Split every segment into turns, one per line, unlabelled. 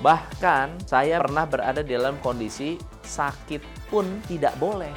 Bahkan saya pernah berada dalam kondisi sakit pun tidak boleh.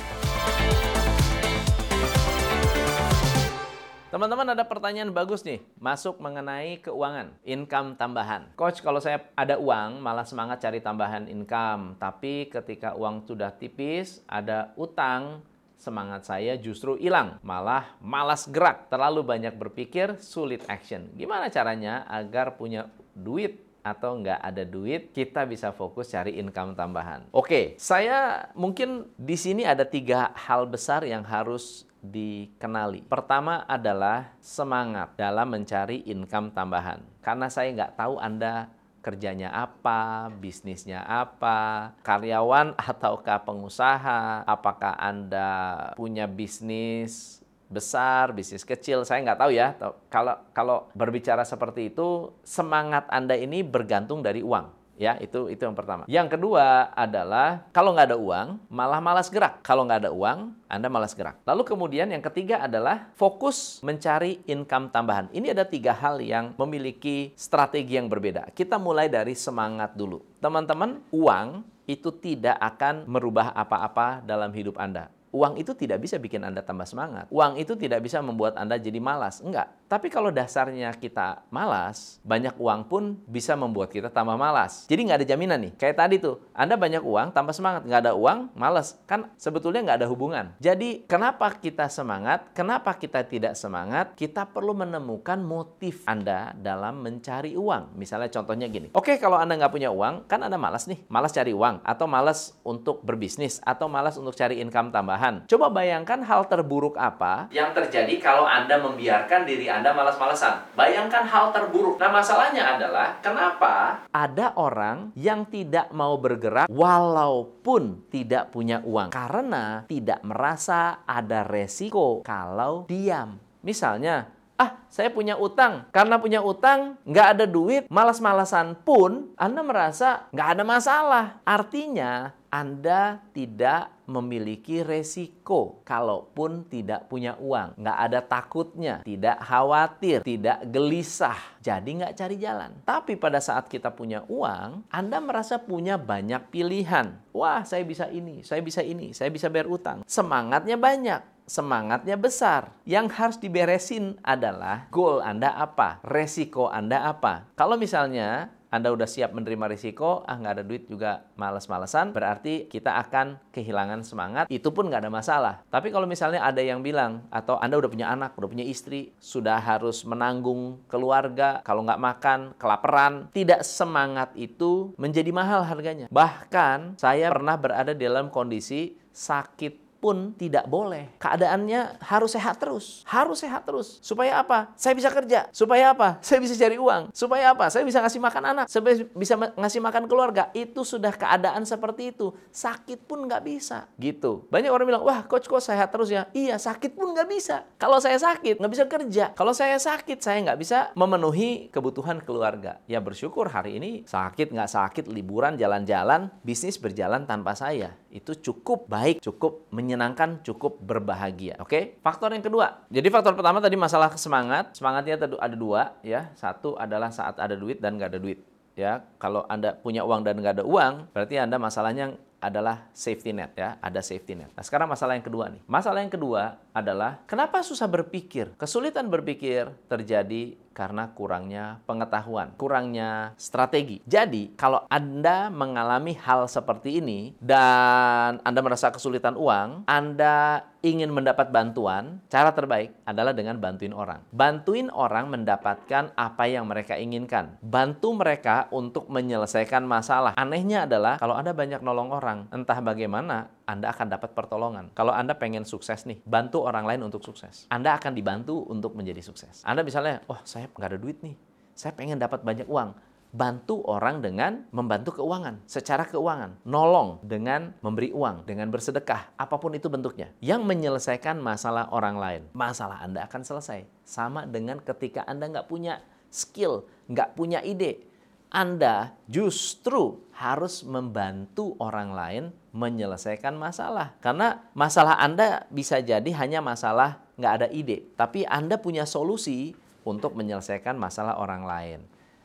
Teman-teman ada pertanyaan bagus nih, masuk mengenai keuangan, income tambahan. Coach, kalau saya ada uang, malah semangat cari tambahan income. Tapi ketika uang sudah tipis, ada utang, semangat saya justru hilang. Malah malas gerak, terlalu banyak berpikir, sulit action. Gimana caranya agar punya duit atau nggak ada duit, kita bisa fokus cari income tambahan. Oke, saya mungkin di sini ada tiga hal besar yang harus dikenali. Pertama adalah semangat dalam mencari income tambahan. Karena saya nggak tahu Anda kerjanya apa, bisnisnya apa, karyawan ataukah pengusaha, apakah Anda punya bisnis besar, bisnis kecil, saya nggak tahu ya. Kalau kalau berbicara seperti itu, semangat Anda ini bergantung dari uang. Ya, itu itu yang pertama. Yang kedua adalah kalau nggak ada uang, malah malas gerak. Kalau nggak ada uang, Anda malas gerak. Lalu kemudian yang ketiga adalah fokus mencari income tambahan. Ini ada tiga hal yang memiliki strategi yang berbeda. Kita mulai dari semangat dulu. Teman-teman, uang itu tidak akan merubah apa-apa dalam hidup Anda Uang itu tidak bisa bikin Anda tambah semangat. Uang itu tidak bisa membuat Anda jadi malas. Enggak. Tapi kalau dasarnya kita malas, banyak uang pun bisa membuat kita tambah malas. Jadi nggak ada jaminan nih. Kayak tadi tuh, Anda banyak uang, tambah semangat. Nggak ada uang, malas. Kan sebetulnya nggak ada hubungan. Jadi kenapa kita semangat? Kenapa kita tidak semangat? Kita perlu menemukan motif Anda dalam mencari uang. Misalnya contohnya gini. Oke, kalau Anda nggak punya uang, kan Anda malas nih. Malas cari uang. Atau malas untuk berbisnis. Atau malas untuk cari income tambahan Coba bayangkan hal terburuk apa yang terjadi kalau Anda membiarkan diri Anda malas-malasan. Bayangkan hal terburuk. Nah, masalahnya adalah kenapa ada orang yang tidak mau bergerak walaupun tidak punya uang karena tidak merasa ada resiko kalau diam. Misalnya, ah saya punya utang. Karena punya utang, nggak ada duit, malas-malasan pun Anda merasa nggak ada masalah. Artinya anda tidak memiliki resiko kalaupun tidak punya uang. Nggak ada takutnya, tidak khawatir, tidak gelisah. Jadi nggak cari jalan. Tapi pada saat kita punya uang, Anda merasa punya banyak pilihan. Wah, saya bisa ini, saya bisa ini, saya bisa bayar utang. Semangatnya banyak semangatnya besar. Yang harus diberesin adalah goal Anda apa, resiko Anda apa. Kalau misalnya anda udah siap menerima risiko, ah nggak ada duit juga males-malesan, berarti kita akan kehilangan semangat, itu pun nggak ada masalah. Tapi kalau misalnya ada yang bilang, atau Anda udah punya anak, udah punya istri, sudah harus menanggung keluarga, kalau nggak makan, kelaparan, tidak semangat itu menjadi mahal harganya. Bahkan saya pernah berada dalam kondisi sakit pun tidak boleh. Keadaannya harus sehat terus. Harus sehat terus. Supaya apa? Saya bisa kerja. Supaya apa? Saya bisa cari uang. Supaya apa? Saya bisa ngasih makan anak. Saya bisa ngasih makan keluarga. Itu sudah keadaan seperti itu. Sakit pun nggak bisa. Gitu. Banyak orang bilang, wah coach kok sehat terus ya? Iya, sakit pun nggak bisa. Kalau saya sakit, nggak bisa kerja. Kalau saya sakit, saya nggak bisa memenuhi kebutuhan keluarga. Ya bersyukur hari ini sakit nggak sakit, liburan, jalan-jalan, bisnis berjalan tanpa saya. Itu cukup baik, cukup menyenangkan cukup berbahagia. Oke? Okay? Faktor yang kedua. Jadi faktor pertama tadi masalah semangat. Semangatnya ada dua ya. Satu adalah saat ada duit dan nggak ada duit. Ya, kalau Anda punya uang dan nggak ada uang, berarti Anda masalahnya adalah safety net ya, ada safety net. Nah, sekarang masalah yang kedua nih. Masalah yang kedua adalah kenapa susah berpikir? Kesulitan berpikir terjadi karena kurangnya pengetahuan, kurangnya strategi. Jadi, kalau Anda mengalami hal seperti ini dan Anda merasa kesulitan uang, Anda ingin mendapat bantuan, cara terbaik adalah dengan bantuin orang. Bantuin orang mendapatkan apa yang mereka inginkan. Bantu mereka untuk menyelesaikan masalah. Anehnya adalah kalau Anda banyak nolong orang, entah bagaimana anda akan dapat pertolongan. Kalau Anda pengen sukses nih, bantu orang lain untuk sukses. Anda akan dibantu untuk menjadi sukses. Anda misalnya, oh saya nggak ada duit nih, saya pengen dapat banyak uang. Bantu orang dengan membantu keuangan, secara keuangan. Nolong dengan memberi uang, dengan bersedekah, apa pun itu bentuknya. Yang menyelesaikan masalah orang lain. Masalah Anda akan selesai. Sama dengan ketika Anda nggak punya skill, nggak punya ide, anda justru harus membantu orang lain menyelesaikan masalah. Karena masalah Anda bisa jadi hanya masalah nggak ada ide. Tapi Anda punya solusi untuk menyelesaikan masalah orang lain.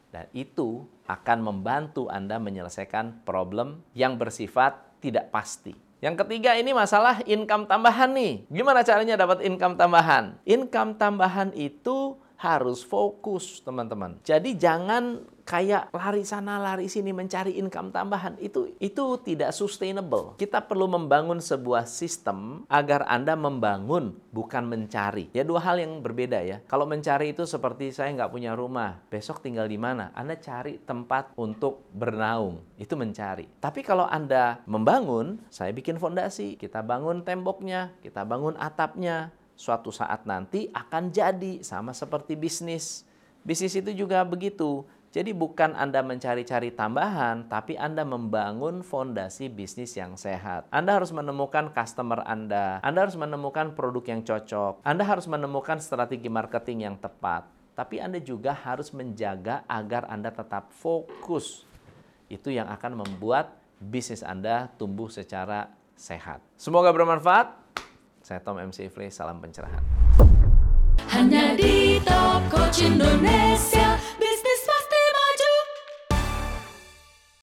Dan itu akan membantu Anda menyelesaikan problem yang bersifat tidak pasti. Yang ketiga ini masalah income tambahan nih. Gimana caranya dapat income tambahan? Income tambahan itu harus fokus, teman-teman. Jadi jangan kayak lari sana lari sini mencari income tambahan. Itu itu tidak sustainable. Kita perlu membangun sebuah sistem agar Anda membangun bukan mencari. Ya dua hal yang berbeda ya. Kalau mencari itu seperti saya nggak punya rumah, besok tinggal di mana? Anda cari tempat untuk bernaung. Itu mencari. Tapi kalau Anda membangun, saya bikin fondasi, kita bangun temboknya, kita bangun atapnya, suatu saat nanti akan jadi sama seperti bisnis. Bisnis itu juga begitu. Jadi bukan Anda mencari-cari tambahan, tapi Anda membangun fondasi bisnis yang sehat. Anda harus menemukan customer Anda, Anda harus menemukan produk yang cocok, Anda harus menemukan strategi marketing yang tepat. Tapi Anda juga harus menjaga agar Anda tetap fokus. Itu yang akan membuat bisnis Anda tumbuh secara sehat. Semoga bermanfaat. Saya Tom MC Ifli, salam pencerahan. Hanya di Top Coach Indonesia.